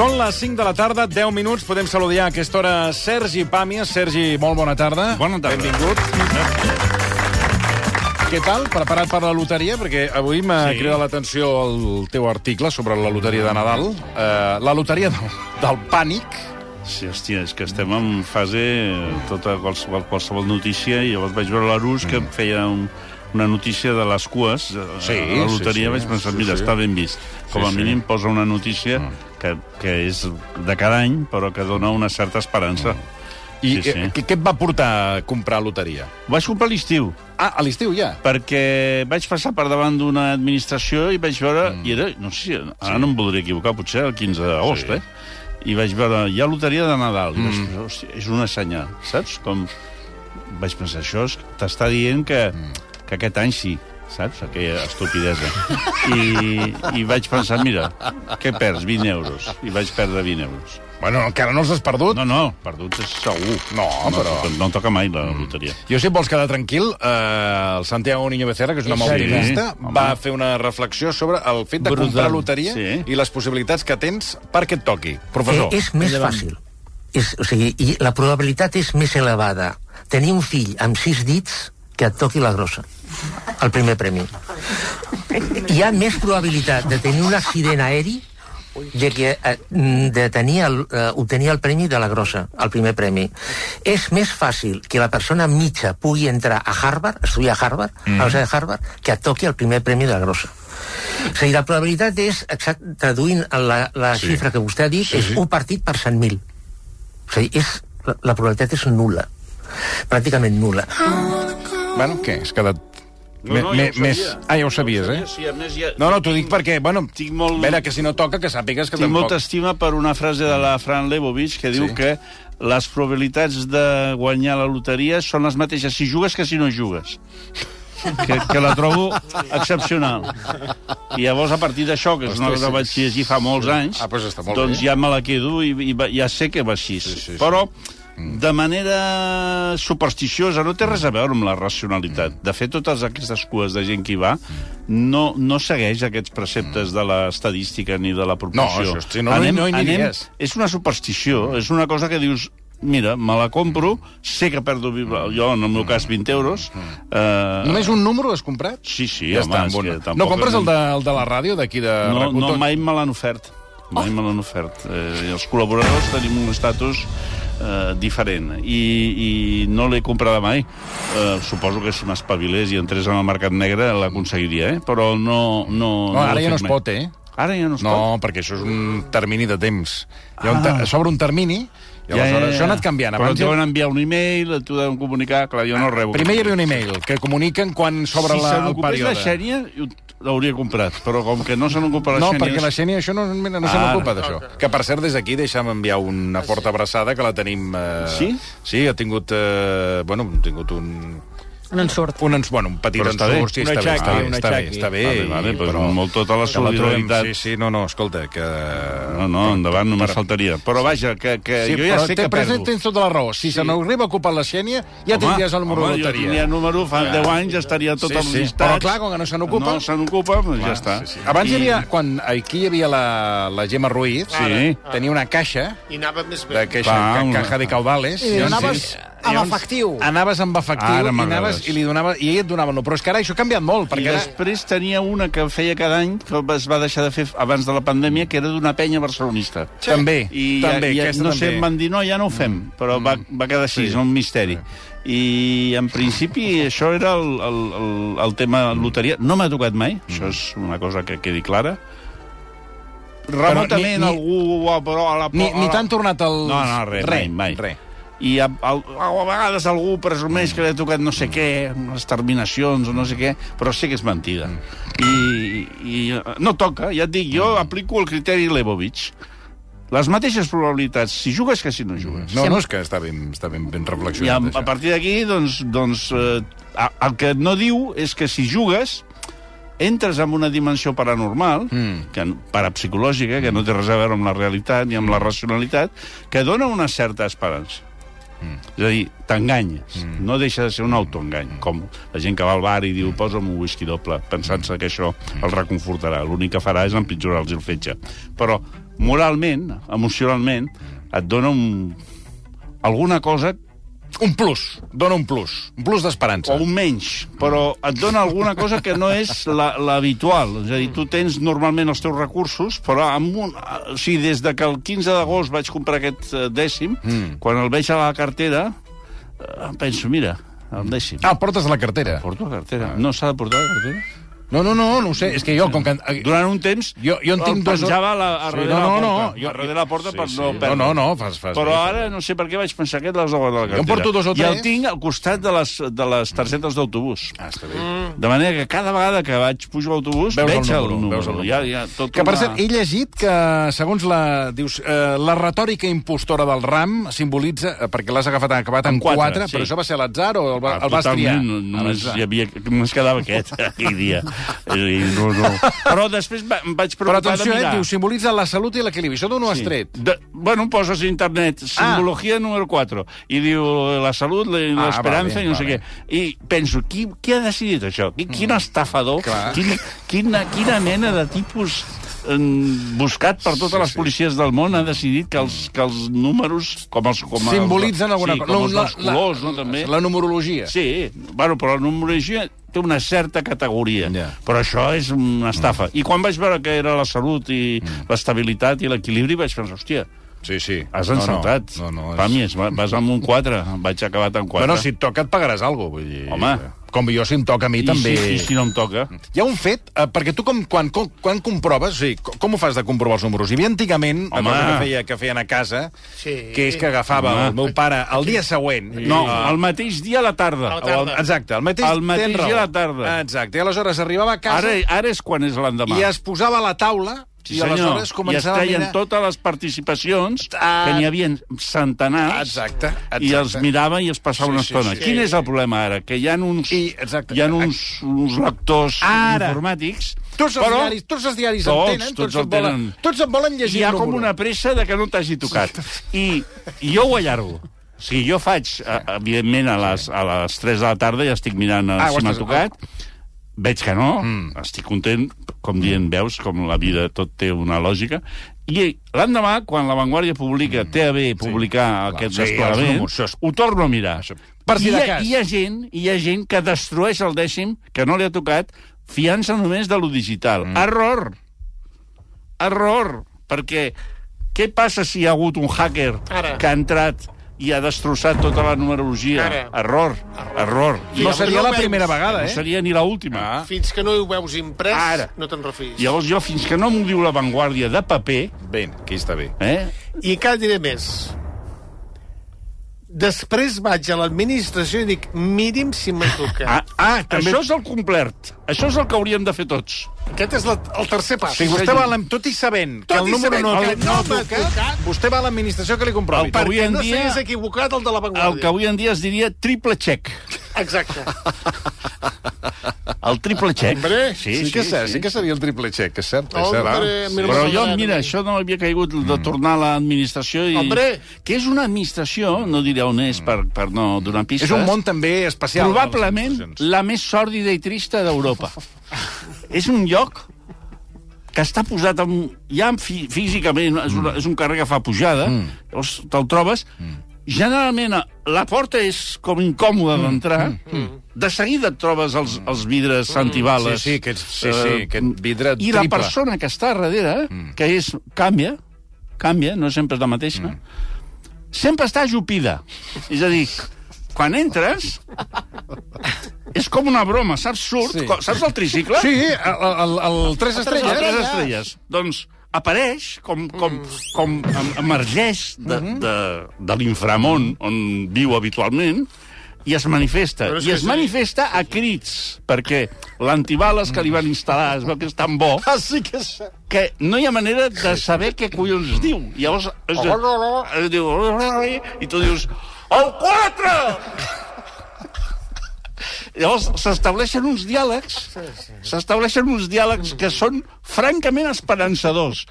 Són les 5 de la tarda, 10 minuts. Podem saludar a aquesta hora Sergi Pàmies. Sergi, molt bona tarda. Bona tarda. Benvingut. Què tal? Preparat per la loteria? Perquè avui m'ha sí. Sí. cridat l'atenció el teu article sobre la loteria de Nadal. Uh, la loteria del, del pànic. Sí, hòstia, és que estem en fase tota qualsevol, qualsevol notícia i llavors vaig veure l'Arús que feia un, una notícia de les cues Sí, a la loteria sí, sí. vaig pensar, Sí, mira, sí. està ben vist com Sí, a sí. mínim posa una notícia que, que és de cada any però que dona una certa esperança I Sí, sí. eh, què, què et va portar a comprar loteria? ho vaig comprar a l'estiu Ah, a l'estiu ja? perquè vaig passar per davant d'una administració i vaig veure, Mm. i era, no sé ara no em voldria equivocar, potser el 15 d'agost, Sí. eh? I vaig veure, hi ha loteria de Nadal. I vaig Mm. pensar, hòstia, és una senyal, saps? Com... Vaig pensar, això t'està dient que, Mm. que aquest any sí, saps? Aquella estupidesa. I, I vaig pensar, mira, què perds? 20 euros. I vaig perdre 20 euros. Bueno, encara no els has perdut? No, no, perduts és segur. No, però- No, no toca mai la loteria. Jo, si et vols quedar tranquil, eh, el Santiago Niño Becerra, que és un home Sí, optimista, home. va fer una reflexió sobre el fet de Brutal. comprar loteria Sí. i les possibilitats que tens perquè et toqui. Professor. Eh, és més fàcil. És, o sigui, i la probabilitat és més elevada tenir un fill amb sis dits que et toqui la grossa, el primer premi. Hi ha més probabilitat de tenir un accident aeri de, que, eh, de tenir el, eh, obtenir el premi de la grossa, el primer premi. És més fàcil que la persona mitja pugui entrar a Harvard, estudiar a Harvard, mm. a la Universitat de Harvard, que et toqui el primer premi de la grossa. O sigui, la probabilitat és, exact, traduint la, la Sí. xifra que vostè ha dit, Sí, és sí. un partit per 100.000. O sigui, és, la, la probabilitat és nula. Pràcticament nula. Bueno, què? Has quedat... me- me- més... Ah, ja ho sabies, eh? Sí, a més, ja... No, no, t'ho dic perquè, bueno, Tinc molt- a veure, que si no toca, que sàpigues que Tinc tampoc... molta estima per una frase de la Fran Lebovich que diu Sí. que les probabilitats de guanyar la loteria són les mateixes si jugues que si no jugues. Que, que la trobo excepcional. I llavors, a partir d'això, que és una cosa que sí. vaig llegir fa molts anys, Ah, doncs doncs ja me la quedo i, i ja sé que va així. Sí, sí, sí. Però, de manera supersticiosa, no té res a veure amb la racionalitat. De fet, totes aquestes cues de gent que hi va no, no segueix aquests preceptes de l'estadística ni de la proporció. això, si no, no hi- no hi aniries. És una superstició, és una cosa que dius mira, me la compro, sé que perdo, jo en el meu cas 20 euros. Eh, Només un número has comprat? Sí, sí, ja home, està. és que tampoc No compres el de, el de la ràdio d'aquí de no, RAC1? no, mai me l'han ofert. Mai me l'han ofert. Eh, els col·laboradors tenim un estatus eh, diferent i, i no l'he comprada mai. Eh, suposo que si m'espavilés i entrés en el mercat negre l'aconseguiria, eh? però no... No, No, ara l'he ja no es mai. pot, eh? Ara ja no es No, pot? perquè això és un termini de temps. Hi ha un. Ah. S'obre un termini i aleshores això ha anat canviant. Però et deuen enviar un e-mail, t'ho deuen comunicar, clar, jo no rebo. Primer hi havia un e-mail que comuniquen quan s'obre si la, el període. la Xènia, l'hauria comprat, però com que no se n'ocupa la No, Xènia... perquè la Xènia això no, mira, no se Ah. n'ocupa d'això. Que, per cert, des d'aquí deixa'm enviar una forta abraçada, que la tenim... Eh... Sí? Sí, ha tingut... Eh... Bueno, ha tingut un... Un ensurt. Un, ens, bueno, un petit Però està ensurt, sí, està bé, aixaqui, està bé, està bé, està bé. Vale, i- pues molt tota la solidaritat. Sí, sí, no, no, escolta, que... No, no, endavant, només Per- faltaria. Però vaja, que, que Sí, jo ja però sé que però perdo. tens tota la raó. Si se n'arriba a ocupar la Xènia, ja tindries el número home, de jo loteria. tindria el número, fa 10 anys estaria tot Sí, amb sí. llistats. Però clar, com que no se n'ocupa- No se n'ocupa, doncs ja està. Sí, sí. Abans hi havia, quan aquí hi havia la, la Gemma Ruiz, Sí. tenia una caixa, I anava més de bé. queixa, Va, ca, una- caja de caudales. I llavors- donaves sí. Amb Llavors, efectiu. Anaves amb efectiu Ara i, anaves, i, li donava, i ell et donava no. Però és que ara això ha canviat molt, I perquè ara... després tenia una que feia cada any, que es va deixar de fer abans de la pandèmia, que era d'una penya barcelonista. També, I també, ja, ja, aquesta no també. sé, em van dir, no, ja no ho fem, però va, va quedar així, Sí. és un misteri. I, en principi, això era el, el, el, el tema loteria. No m'ha tocat mai, això és una cosa que quedi clara. Remotament ni- ni- algú... a- Però a la, Ni, a ni la- t'han tornat el... No, no, res, mai, mai. Res. I a, a, a vegades algú presumeix que li ha tocat no sé què, unes terminacions o no sé què, però sé que és mentida. I, i eh, no toca, ja et dic, jo aplico el criteri Lebovich. Les mateixes probabilitats si jugues que si no jugues. No, no, és que està ben, està ben, ben I a, reflexionat, a partir d'aquí, doncs, doncs eh, el que no diu és que si jugues entres en una dimensió paranormal, Mm. que, parapsicològica, que no té res a veure amb la realitat ni amb la racionalitat, que dona una certa esperança. Mm. És a dir, t'enganyes. Mm. No deixa de ser un autoengany, com la gent que va al bar i diu posa'm un whisky doble, pensant-se que això el reconfortarà. L'únic que farà és empitjorar-los el fetge. Però moralment, emocionalment, et dona un, alguna cosa Un plus, dona un plus. Un plus d'esperança. o un menys, però et dona alguna cosa que no és la- l'habitual. És a dir, tu tens normalment els teus recursos, però amb un, o sigui, des de que el 15 d'agost vaig comprar aquest eh, dècim, mm. quan el veig a la cartera, eh, penso, mira, el dècim. Ah, el portes a la cartera. Porto la cartera. No s'ha de portar la cartera? No, no, no, no ho sé. És que jo, com que... Durant un temps, Jo- jo en tinc dos- penjava a la, a Sí, no, la no, porta. no, jo- a darrere la porta sí, per sí. no No, perdre. no, no, fas- fas Però bé. ara no sé per què vaig pensar que les de la cartera. Jo porto dos o I el tres. tinc al costat de les, de les targetes d'autobús. Ah, està bé. De manera que cada vegada que vaig pujar a l'autobús Veus el veig el número, número. veus el número. Ja, ja, tot Que, per una- cert, he llegit que, segons la... Dius, eh, la retòrica impostora del RAM simbolitza... Eh, perquè l'has agafat acabat en En quatre, 4, sí. però això va ser a l'atzar o el, va, Ah, el vas triar? no- Només, hi havia, només quedava aquest aquell dia. I, no, no. Però després va, em vaig Però preocupar atenció, de eh, mirar. diu, simbolitza la salut i l'equilibri. Això d'on ho has Sí. tret? De, bueno, poses a internet simbología número 4 i diu la salut, la- Ah, l'esperança vale, i no sé què. I penso, qui, qui ha decidit això? Qui, quin estafador, Clar. quin, quina, quina mena de tipus buscat per totes Sí, les policies del món ha decidit que els, que els números com els, com els, Simbolitzen alguna sí, cosa. com els, la, dels colors, no, també? La numerologia. Sí, bueno, però la numerologia té una certa categoria, Ja. però això és una estafa. I quan vaig veure que era la salut i l'estabilitat i l'equilibri, vaig pensar, hòstia, Sí, sí. has encertat. No, no, no, és... Pàmies, va- vas amb un 4, vaig acabat amb 4. Bueno, si et toca et pagaràs alguna cosa. Vull dir, Home. Com jo, si em toca a mi, I també... Si, I si no em toca? Hi ha un fet, eh, perquè tu com, quan, com, quan comproves, sigui, com, ho fas de comprovar els números? Hi havia antigament una Home. cosa que, feia, que feien a casa, Sí. que és que agafava Home. el meu pare el dia següent... No, eh, el mateix dia a la tarda. A la tarda. el, exacte, el mateix, El mateix dia a la tarda. Exacte, i aleshores arribava a casa Ara, ara és quan és l'endemà. i es posava a la taula Sí, i senyor. I es treien mirar... totes les participacions, Ah. que n'hi havia centenars, Exacte, exacte. i els mirava i es passava Sí, una sí, estona. sí. Quin és el problema ara? Que hi ha uns, I, exacte. hi ha uns, uns lectors Ara. informàtics, Tots els, però diaris, tots els diaris Tots, en tenen, tots tots, en volen, tenen. tots en volen llegir hi ha com una pressa de que no t'hagi tocat. I, I jo ho allargo. O sigui, jo faig, eh, evidentment, a les, a les 3 de la tarda ja estic mirant eh, Ah, si m'ha tocat. Veig que no, mm. estic content, com dient, veus, com la vida tot té una lògica. I l'endemà, quan La Vanguardia publica, té a bé publicar aquest sí, desplegament, això és- ho torno a mirar. Per si I, hi ha, hi ha gent, hi ha gent que destrueix el dècim, que no li ha tocat, fiant-se només de lo digital. Mm. Error! Error! Perquè què passa si hi ha hagut un hacker Ara. que ha entrat i ha destrossat tota la numerologia? Ara. Error! Error! No no seria la veus. primera No vegada, eh? seria ni l'última. Ah. Fins que no ho veus imprès, Ara. no te'n refis. Llavors jo, fins que no m'ho diu la Vanguardia de paper, Bé, aquí està bé. eh, I encara diré més. Després vaig a l'administració i dic, miri'm si m'ha tocat. ah, ah, també... això és el complert. Això és el que hauríem de fer tots. Aquest és la, el tercer pas. Sigui, vostè va tot i sabent que Tot el i número sabent no, que no, no tocat, tocat. vostè va a l'administració que li comprovi. El que avui en no dia- s'hagués equivocat el de la Vanguardia. El que avui en dia es diria triple check. Exacte. El triple check. Hombre, Sí, sí, que és cert, sí. que seria el triple check, és cert. No, és cert. hombre, Ah, mira, Però no jo, mira, això no havia caigut de tornar a l'administració i... Hombre. Que és una administració, no diré on és per, per no donar pistes... És un món també especial. probablement la més sòrdida i trista d'Europa. És un lloc que està posat en, ja fí físicament, és, una, és un carrer que fa pujada, mm. llavors te'l trobes, mm. generalment a- la porta és com incòmoda d'entrar, mm. de seguida et trobes els, els vidres antibales. Sí, sí, aquest- sí, sí, aquest vidre I la triple. persona que està darrere, mm. que és, canvia, canvia, no sempre és la mateixa, mm. sempre està ajupida. És a dir, quan entres, és com una broma, saps? Surt, Sí. saps el tricicle? Sí, el, el, el, el Tres Les Estrelles. tres estrelles. Doncs apareix, com, com, com em- emergeix de, de, de l'inframón on viu habitualment, i es manifesta. I es sí. manifesta a crits, perquè l'antibales que li van instal·lar es veu que és tan bo Ah, sí que és... que no hi ha manera de saber què collons diu. Llavors, és, eh, diu, i tu dius, el 4! Llavors s'estableixen uns diàlegs, s'estableixen uns diàlegs que són francament esperançadors.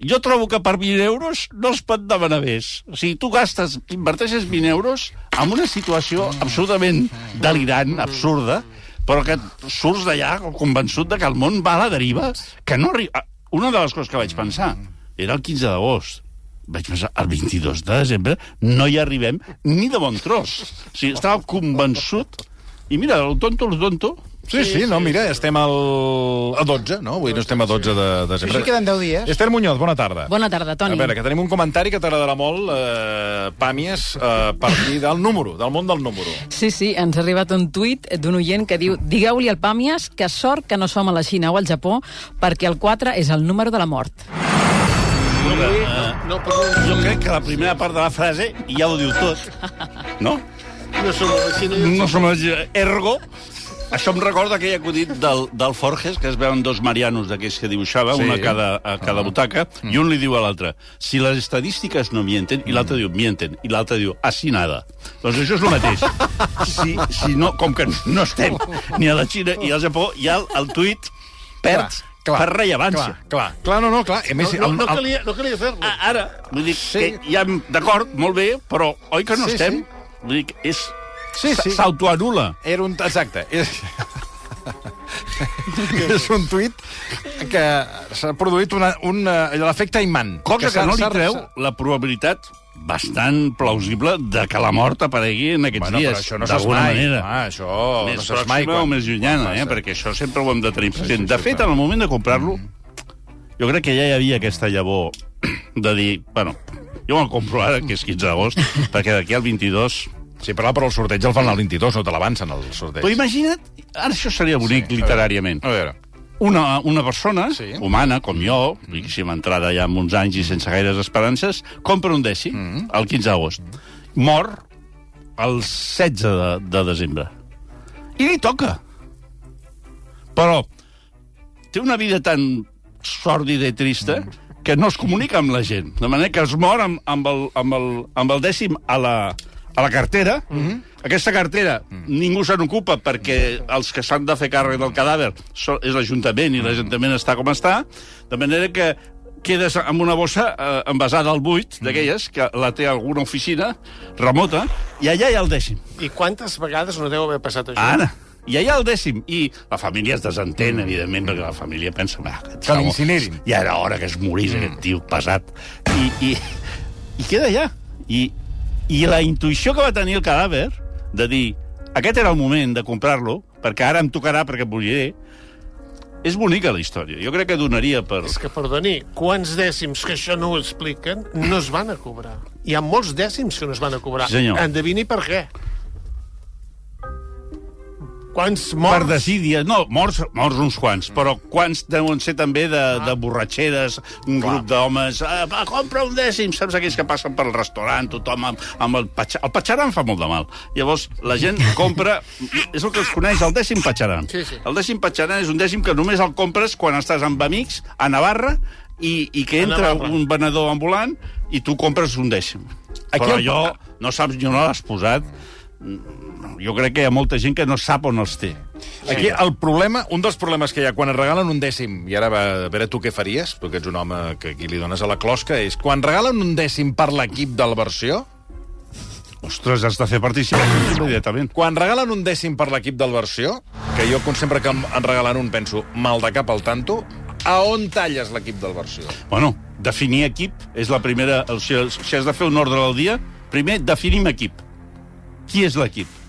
Jo trobo que per 20 euros no es pot demanar més. O sigui, tu gastes, inverteixes 20 euros en una situació absolutament delirant, absurda, però que surts d'allà convençut de que el món va a la deriva, que no arriba... Una de les coses que vaig pensar era el 15 d'agost. Vaig pensar, el 22 de desembre no hi arribem ni de bon tros. O sigui, estava convençut. I mira, el tonto, el tonto, Sí, sí, no, mira, estem al... a 12, no? Avui no estem a 12 de desembre. Així queden 10 dies. Esther Muñoz, bona tarda. Bona tarda, Toni. A veure, que tenim un comentari que t'agradarà molt, eh, Pàmies, eh, a partir del número, del món del número. Sí, sí, ens ha arribat un tuit d'un oient que diu digueu-li al Pàmies que sort que no som a la Xina o al Japó perquè el 4 és el número de la mort. No, no, no, però jo crec que la primera part de la frase ja ho diu tot. No? no som i No som ergo... Això em recorda aquell acudit del, del Forges, que es veuen dos marianos d'aquells que dibuixava, Sí. una a cada, a cada butaca, i un li diu a l'altre, si les estadístiques no mienten, i l'altre diu, mienten, i l'altre diu, así nada. Doncs això és el mateix. Si, si no, com que no estem ni a la Xina ni al Japó, ja el, el tuit perd per rellevància. Clar, clar, clar, no, no, clar. A No, més, no, el- no, el- calia, no calia fer-lo. Ara, vull dir Sí. que ja, d'acord, molt bé, però oi que no Sí, estem? sí. Vull dir que és... Sí, sí. S'autoanula. Era un... Exacte. És... és un tuit que s'ha produït una, un, eh, l'efecte imant. Cosa que, s'ha- no li treu la probabilitat bastant plausible de que la mort aparegui en aquests Bueno, dies, això no d'alguna manera. Ah, això més no pròxima mai. quan- o més llunyana, quan eh? perquè això sempre ho hem de tenir present. sí, de sí, fet, clar. en el moment de comprar-lo, jo crec que ja hi havia aquesta llavor de dir, bueno, jo me'l compro ara, que és 15 d'agost, perquè d'aquí al 22... Sí, però, però el sorteig el fan el 22, no te l'avancen, el sorteig. Però imagina't, ara això seria bonic Sí, a literàriament. A veure, Una, una persona, Sí. humana, com jo, diguéssim, entrada ja amb uns anys i sense gaires esperances, compra un dècim, mm. el 15 d'agost. Mor el 16 de, de desembre. I li toca. Però té una vida tan sòrdida i trista que no es comunica amb la gent. De manera que es mor amb, amb, el, amb, el, amb el dècim a la, a la cartera. Mm -hmm. Aquesta cartera mm. ningú se n'ocupa perquè els que s'han de fer càrrec del cadàver és l'Ajuntament i l'Ajuntament està com està, de manera que quedes amb una bossa eh, envasada al buit, d'aquelles, que la té alguna oficina remota, i allà hi ha el dècim. I quantes vegades no deu haver passat això? Ara. I allà el dècim. I la família es desentén, mm. evidentment, perquè la família pensa... "Va, aquest Que l'incinerin." Ja era hora que es morís, mm. aquest tio pesat. I, i, I queda allà. I, I la intuïció que va tenir el cadàver de dir aquest era el moment de comprar-lo, perquè ara em tocarà, perquè moriré, és bonica la història. Jo crec que donaria per... És que, perdoni, quants dècims que això no ho expliquen no es van a cobrar. Hi ha molts dècims que no es van a cobrar. Sí, senyor. Endevini per què. Quants Per morts... decidir... No, morts, morts uns quants, però quants deuen ser també de, de borratxeres, un Clar. grup d'homes... Ah, va, compra un dècim, saps aquells que passen pel restaurant, tothom amb, amb el patxar... El patxaran fa molt de mal. Llavors, la gent compra... És el que es coneix, el dècim patxaran. Sí, sí. El dècim patxaran és un dècim que només el compres quan estàs amb amics a Navarra i, i que entra un venedor ambulant i tu compres un dècim. Aquí Però jo no saps ni on l'has posat. Jo crec que hi ha molta gent que no sap on els té. Aquí el problema, un dels problemes que hi ha quan et regalen un dècim, i ara va, a veure tu què faries, perquè ets un home que aquí li dones a la closca, és quan regalen un dècim per l'equip de la versió, Ostres, has de fer participar immediatament. quan regalen un dècim per l'equip del versió, que jo sempre que em en regalen un penso mal de cap al tanto, a on talles l'equip del versió? Bueno, definir equip és la primera... O sigui, si has de fer un ordre del dia, primer definim equip. Qui és l'equip?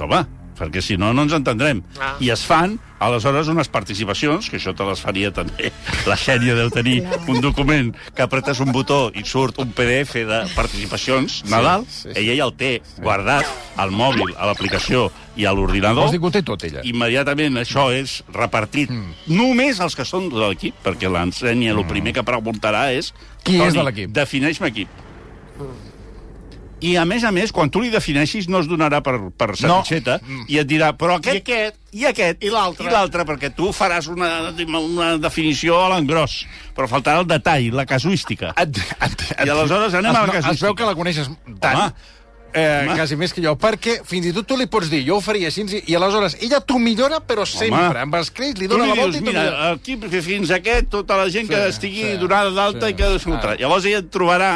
Home, perquè si no, no ens entendrem. Ah. I es fan, aleshores, unes participacions, que això te les faria també. La sèrie deu tenir un document que apretes un botó i surt un PDF de participacions, Nadal, sí, sí. ella ja el té guardat al mòbil, a l'aplicació i a l'ordinador. Vols dir que ho té tot, ella? Immediatament això és repartit mm. només als que són de l'equip, perquè l'ensenya, el primer que preguntarà és... Qui és "Toni, de l'equip?" Defineix-me equip. I, a més a més, quan tu li defineixis, no es donarà per, per satisfeta No. i et dirà, però aquest... I aquest? I aquest. I l'altre? I l'altre, perquè tu faràs una, una definició a l'engròs, però faltarà el detall, la casuística. Et, et, I aleshores anem es, a la no, Es casuística. veu que la coneixes tant, Home. eh, Home. quasi més que jo, perquè fins i tot tu li pots dir, jo ho faria així, i aleshores ella t'ho millora, però sempre, amb escrits, li dona li la volta dius, i mira, millora. aquí fins aquest, tota la gent que Sí, estigui sí, donada d'alta sí. i que desfotrà. Ah. Llavors ella et trobarà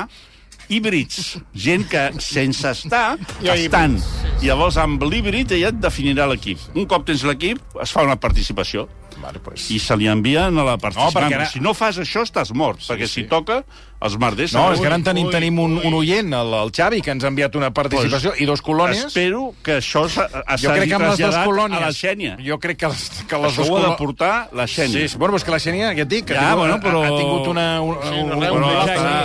híbrids, gent que sense estar, estan. Llavors, amb l'híbrid, ella et definirà l'equip. Un cop tens l'equip, es fa una participació. Vale, pues. i se li envien a la participant. perquè ara- Si no fas això, estàs mort, sí, perquè sí. si toca, els merders... No, és que ara en tenim, ui, tenim un, ui. un oient, el, el Xavi, que ens ha enviat una participació i dos colònies. Espero que això s'ha s'hagi crec que amb les dues traslladat colònies... a la Xènia. Jo crec que les, que les Això ho ha de portar la Xènia. Sí, sí, bueno, és que la Xènia, ja et dic, que Ja, ha, tingut, bueno, però- ha, ha tingut una... Un, Sí, un, no, un,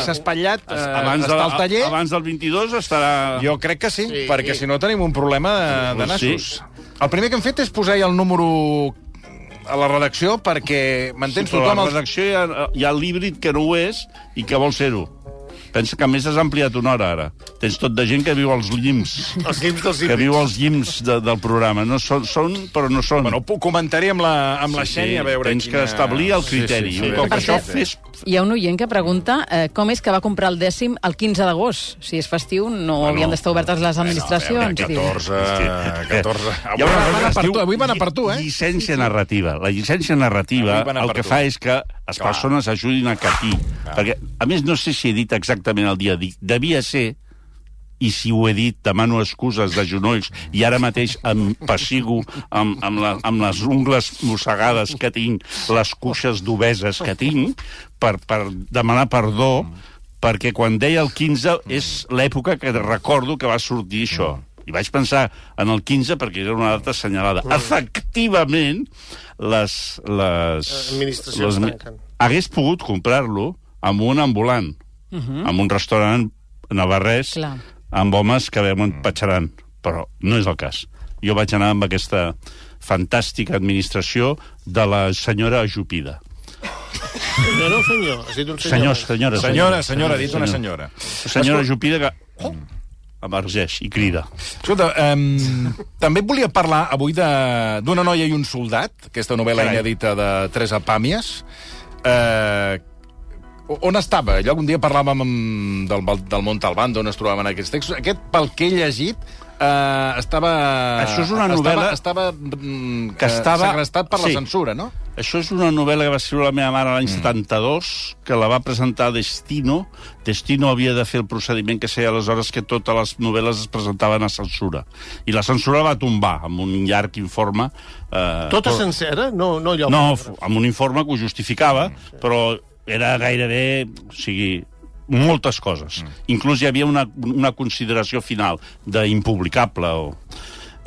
s'ha espatllat, eh, abans, està al taller. abans del 22 estarà... Jo crec que sí, Sí. perquè si no tenim un problema de, de Pues sí. nassos. El primer que hem fet és posar-hi el número a la redacció perquè m'entens però tothom... a la redacció hi ha, hi ha l'híbrid que no ho és i que vol ser-ho. Pensa que a més has ampliat una hora ara. Tens tot de gent que viu als llims, Els llims dels que viu als llims de, del programa. No són, són, però no són. Bueno, ho comentaré amb la, amb la Sí, Xènia, a veure tens quina... que establir el criteri. Sí, sí, sí. Un cop això cert, fes... Hi ha un oient que pregunta eh, com és que va comprar el dècim el 15 d'agost. Si és festiu, no Bueno, havien d'estar obertes les administracions. Bueno, a veure, 14... 14... Hi ha una Avui van a per tu, avui van a per tu, eh? Llicència narrativa. La llicència narrativa Avui el que tu. fa és que les Clar. persones ajudin a capir. Perquè, a més, no sé si he dit exactament el dia. Dic, devia ser i si ho he dit, demano excuses de genolls i ara mateix em passigo amb, amb, la, amb les ungles mossegades que tinc, les cuixes d'obeses que tinc, per, per demanar perdó, perquè quan deia el 15 és l'època que recordo que va sortir això. I vaig pensar en el 15 perquè era una data assenyalada. Efectivament, les... les Administracions les, tanquen. hagués pogut comprar-lo amb un ambulant, uh -huh. amb un restaurant navarrès, Clar. amb homes que veuen patxaran, però no és el cas. Jo vaig anar amb aquesta fantàstica administració de la senyora Ajupida. Senyor, no, senyor. Has dit un senyor. Senyor, senyora. Senyora, senyora, ha dit una senyora. Senyora Ajupida que oh, emergeix i crida. Escolta, um, també et volia parlar avui de- d'una noia i un soldat, aquesta novel·la Carai. inèdita de Teresa Pàmies. Uh, on estava? Allò un dia parlàvem amb, del, del Montalbán, d'on es trobaven aquests textos. Aquest, pel que he llegit, uh, estava... Això és una estava- novel·la Estava, mm, que estava- segrestat per sí. la censura, no? Això és una novel·la que va escriure la meva mare l'any mm. 72, que la va presentar a Destino. Destino havia de fer el procediment que feia aleshores que totes les novel·les es presentaven a censura. I la censura la va tombar amb un llarg informe. Eh, Tota però- sencera? No, no allò... No, amb un informe que ho justificava, però era gairebé... O sigui, moltes coses. Mm. Inclús hi havia una, una consideració final d'impublicable. O...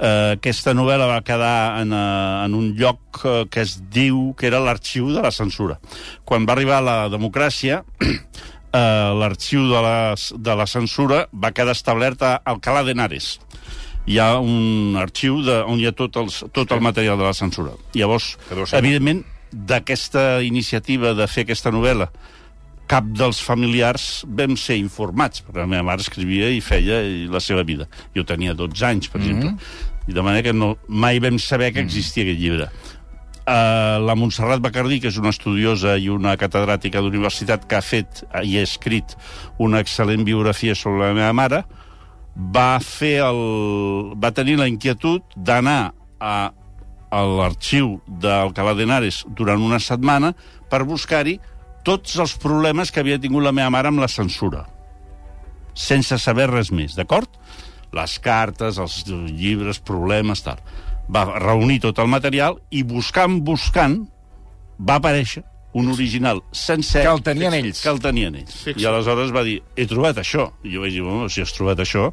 Eh, aquesta novel·la va quedar en, eh, en un lloc eh, que es diu que era l'arxiu de la censura. Quan va arribar la democràcia, eh, l'arxiu de, la, de la censura va quedar establert a Alcalá de Henares hi ha un arxiu de, on hi ha tot, els, tot el material de la censura. Llavors, evidentment, d'aquesta iniciativa de fer aquesta novel·la, cap dels familiars vam ser informats, perquè la meva mare escrivia i feia i la seva vida. Jo tenia 12 anys, per exemple, i de manera que no, mai vam saber que existia aquest llibre. Uh, la Montserrat Bacardí, que és una estudiosa i una catedràtica d'universitat que ha fet i ha escrit una excel·lent biografia sobre la meva mare, va fer el... va tenir la inquietud d'anar a, a l'arxiu d'Alcalá de Henares durant una setmana per buscar-hi tots els problemes que havia tingut la meva mare amb la censura sense saber res més, d'acord? Les cartes, els llibres, problemes, tal. Va reunir tot el material i buscant, buscant, va aparèixer un original sencer... Que el tenien ells. Que el tenien ells. Fixa't. I aleshores va dir, he trobat això. I jo vaig dir, bueno, si has trobat això,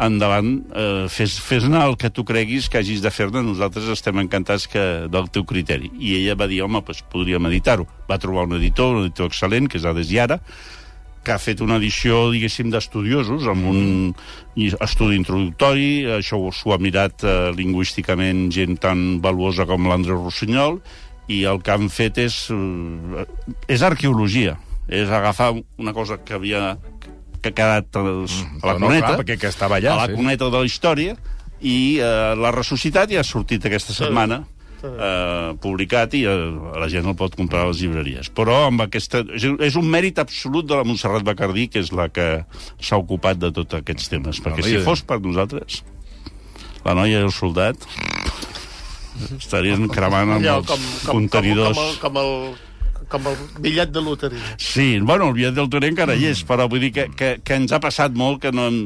endavant, eh, fes- fes-ne el que tu creguis que hagis de fer-ne, nosaltres estem encantats que, del teu criteri. I ella va dir, home, doncs podríem editar-ho. Va trobar un editor, un editor excel·lent, que és Ades Yara, que ha fet una edició, diguéssim, d'estudiosos, amb un estudi introductori, això s'ho ha mirat eh, lingüísticament gent tan valuosa com l'Andreu Rossinyol, i el que han fet és... Eh, és arqueologia, és agafar una cosa que havia que ha quedat eh, a la no, cuneta, clar, perquè que estava allà, a la sí. cuneta de la història, i eh, l'ha ressuscitat i ha sortit aquesta setmana eh, publicat i eh, la gent el pot comprar a les llibreries. Però amb aquesta... És, un mèrit absolut de la Montserrat Bacardí, que és la que s'ha ocupat de tots aquests temes. Perquè No, si fos per nosaltres, la noia i el soldat estarien cremant amb Allò, els com, com, contenidors. Com, com, el, com, el, com el bitllet de loteria. Sí, bueno, el bitllet del Toré encara hi és, però vull dir que, que, que ens ha passat molt que no hem...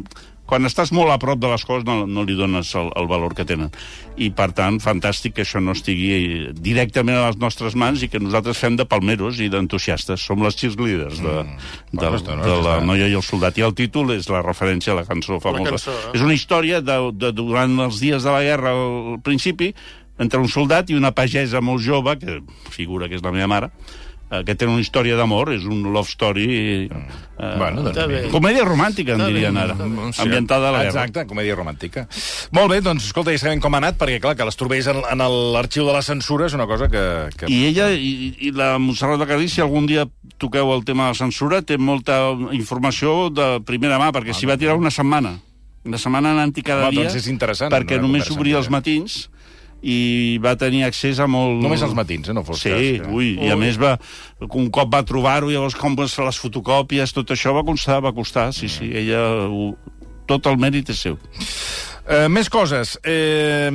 quan estàs molt a prop de les coses no, no li dones el, el valor que tenen. I, per tant, fantàstic que això no estigui directament a les nostres mans i que nosaltres fem de palmeros i d'entusiastes. Som les cheerleaders de, Mm. de, de, no? de la noia i el soldat. I el títol és la referència a la cançó famosa. cançó, eh? És una història de, de, durant els dies de la guerra al principi, entre un soldat i una pagesa molt jove, que figura que és la meva mare, eh, que tenen una història d'amor, és un love story... Eh, Bueno, doncs bé. comèdia romàntica, en dirien ara, Sí. ambientada a la guerra. Exacte, comèdia romàntica. Molt bé, doncs, escolta, ja sabem com ha anat, perquè, clar, que les trobés en, en l'arxiu de la censura és una cosa que... que... I ella, i, i la Montserrat Bacardí, si algun dia toqueu el tema de la censura, té molta informació de primera mà, perquè s'hi va tirar una setmana. Una setmana anant-hi cada Home, dia. doncs és interessant, Perquè una només obria els matins i va tenir accés a molt... Només als matins, eh, no fos Sí, cas que- ui, i a més va, un cop va trobar-ho, llavors com va fer les fotocòpies, tot això va costar, va costar, sí, sí, ella... Ho, tot el mèrit és seu. Eh, més coses. Eh,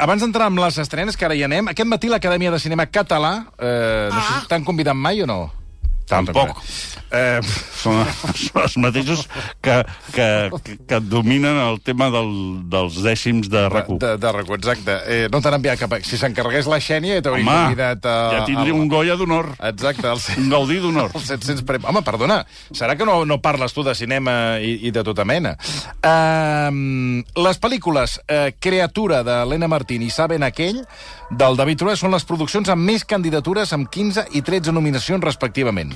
abans d'entrar amb les estrenes, que ara hi anem, aquest matí l'Acadèmia de Cinema Català, eh, no sé si t'han convidat mai o no? Tampoc. Eh, Són, són els mateixos que, que, que, dominen el tema del, dels dècims de RAC1. de, de RAC1, exacte. Eh, no t'han enviat cap... Si s'encarregués la Xènia, ja t'hauria convidat a... ja tindria un Goya d'honor, Exacte, el, un Gaudí d'honor. els 700 premis. Home, perdona, serà que no, no parles tu de cinema i, i de tota mena? Uh, les pel·lícules uh, Creatura, de Lena Martín i Saben aquell, del David Trueba, són les produccions amb més candidatures, amb 15 i 13 nominacions, respectivament.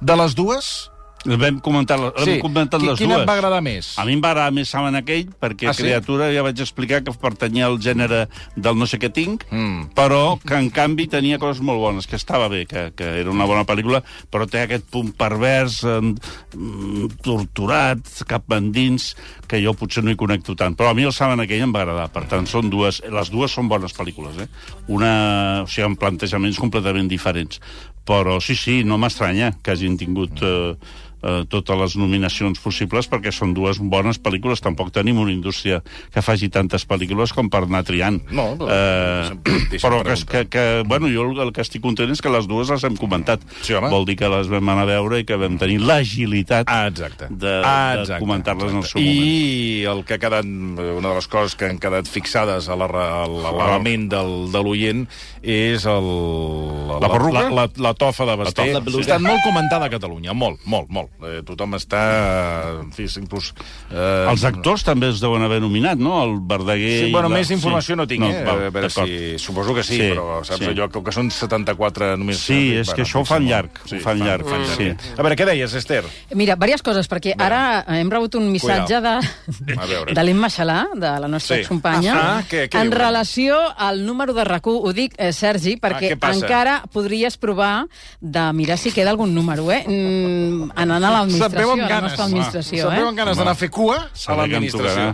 De les dues... Vam comentar, sí. comentat qui- les quina dues. et va agradar més? A mi em va agradar més Saben aquell, perquè Ah, sí? Criatura ja vaig explicar que pertanyia al gènere del no sé què tinc, Mm. però que en canvi tenia coses molt bones, que estava bé, que, que era una bona pel·lícula, però té aquest punt pervers, eh, mm, torturat, cap endins, que jo potser no hi connecto tant. Però a mi el Saben aquell em va agradar. Per tant, són dues, les dues són bones pel·lícules, eh? Una, o sigui, amb plantejaments completament diferents. Però sí, sí, no m'estranya que hagin tingut eh, eh, totes les nominacions possibles perquè són dues bones pel·lícules. Tampoc tenim una indústria que faci tantes pel·lícules com per anar triant. No, però- eh, però que, que, que, bueno, jo el, el que estic content és que les dues les hem comentat. Sí, home. Vol dir que les vam anar a veure i que vam tenir l'agilitat Ah, exacte. de, Ah, de comentar-les en el seu I moment. el que ha quedat, una de les coses que han quedat fixades a la, a la, a la ment del, de l'oient és el, La perruca? La, la, la tofa de Basté. La tofa de Ha Basté. estat molt comentada a Catalunya, molt, molt, molt. Eh, tothom està... En fi, inclús... Eh, Els actors també es deuen haver nominat, no? El Verdaguer... Sí, bueno, la- més informació no tinc, eh? va, a veure si... Suposo que sí, Sí, però saps sí. allò que, que són 74 nominacions. Sí, és Bueno, que això ho fan llarg, ho fan llarg, fan sí. A veure, què deies, Esther? Mira, diverses coses, perquè ara hem rebut un missatge de, A veure. de l'Emma Xalà, de la nostra Sí. excompanya, Ah, què- què en diu? relació al número de rac Ho dic, eh, Sergi, perquè què passa? encara podries provar de mirar si queda algun número, eh? Mm, en anar a l'administració, a la nostra administració, Se't eh? veuen ganes d'anar a fer cua a l'administració.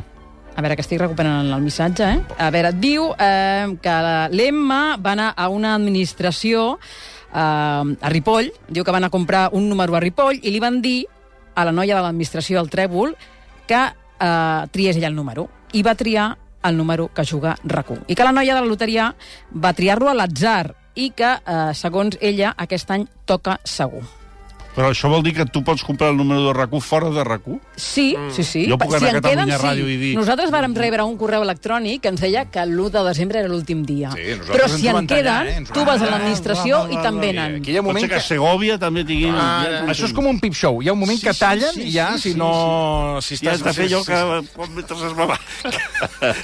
A veure, que estic recuperant el missatge, eh? A veure, diu eh, que la- l'Emma va anar a una administració eh, a Ripoll, diu que van a comprar un número a Ripoll i li van dir a la noia de l'administració del Trèvol que eh, triés ella el número. I va triar el número que juga RAC1. I que la noia de la loteria va triar-lo a l'atzar i que, eh, segons ella, aquest any toca segur. Però això vol dir que tu pots comprar el número de RAC1 fora de RAC1? Sí, sí, sí. Jo puc si anar a en Catalunya queden, Ràdio sí. i dir- Nosaltres vàrem rebre un correu electrònic que ens deia que l'1 de desembre era l'últim dia. Sí, nosaltres Però si en queden, eh? Tu vas a l'administració i te'n venen. Aquí hi ha un Pot moment ser que que... a Segovia també tinguin... Ah, ja- això és com un pip show. Hi ha un moment Sí, que sí, tallen sí, i ja, sí, si sí, no... Si Ja has de fer allò sí, que mentre es va...